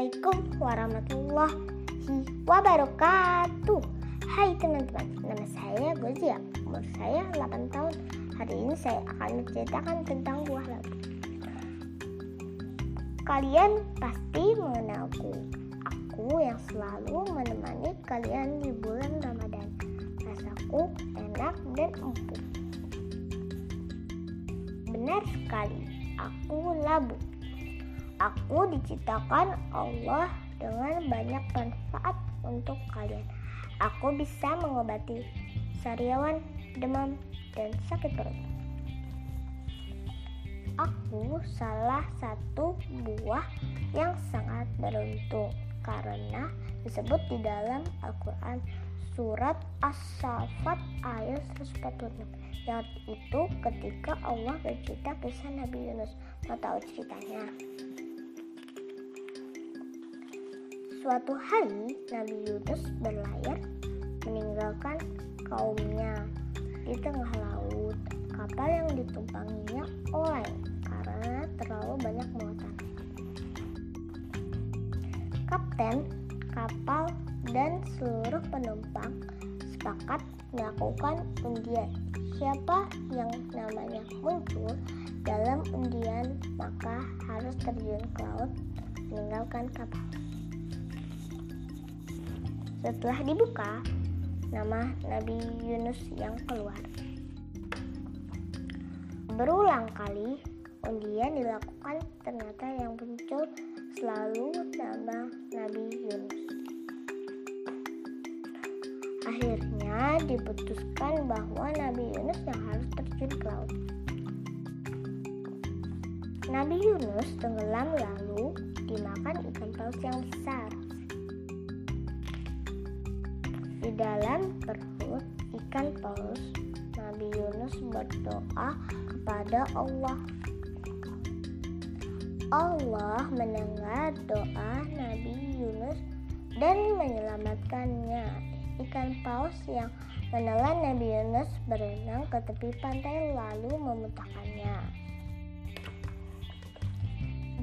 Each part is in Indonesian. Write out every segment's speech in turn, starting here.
Assalamualaikum warahmatullahi wabarakatuh. Hai teman-teman, nama saya Gozia. Umur saya 8 tahun. Hari ini saya akan menceritakan tentang buah labu Kalian pasti mengenalku Aku. Yang selalu menemani kalian di bulan Ramadan. Rasaku enak dan empuk. Benar sekali, aku labu Aku diciptakan Allah dengan banyak manfaat untuk kalian. Aku bisa mengobati sariawan, demam, dan sakit perut. Aku salah satu buah yang sangat beruntung karena disebut di dalam Al-Quran surat As-Safat ayat 146 yang itu ketika Allah bercerita kisah Nabi Yunus. Mau tahu ceritanya? Suatu hari Nabi Yunus berlayar meninggalkan kaumnya di tengah laut. Kapal yang ditumpanginya oleng karena terlalu banyak muatan. Kapten kapal dan seluruh penumpang sepakat melakukan undian. Siapa yang namanya muncul dalam undian maka harus terjun ke laut meninggalkan kapal. Setelah dibuka, nama Nabi Yunus yang keluar. Berulang kali undian dilakukan, ternyata yang muncul selalu nama Nabi Yunus. Akhirnya diputuskan bahwa Nabi Yunus yang harus terjun ke laut. Nabi Yunus tenggelam lalu dimakan ikan paus yang besar. Di dalam perut ikan paus, Nabi Yunus berdoa kepada Allah. Allah mendengar doa Nabi Yunus dan menyelamatkannya. Ikan paus yang menelan Nabi Yunus berenang ke tepi pantai lalu memuntahkannya.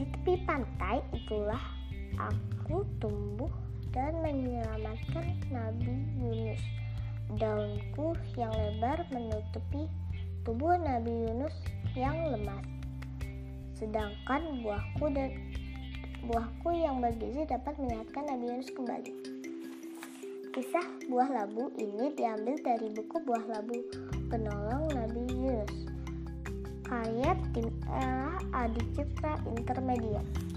Di tepi pantai itulah aku tumbuh dan menyelamatkan Nabi Yunus. Daunku yang lebar menutupi tubuh Nabi Yunus yang lemas. Sedangkan buahku dan buahku yang bergizi dapat menyehatkan Nabi Yunus kembali. Kisah buah labu ini diambil dari buku Buah Labu Penolong Nabi Yunus. Karya tim Ella Adi Citra Intermediate.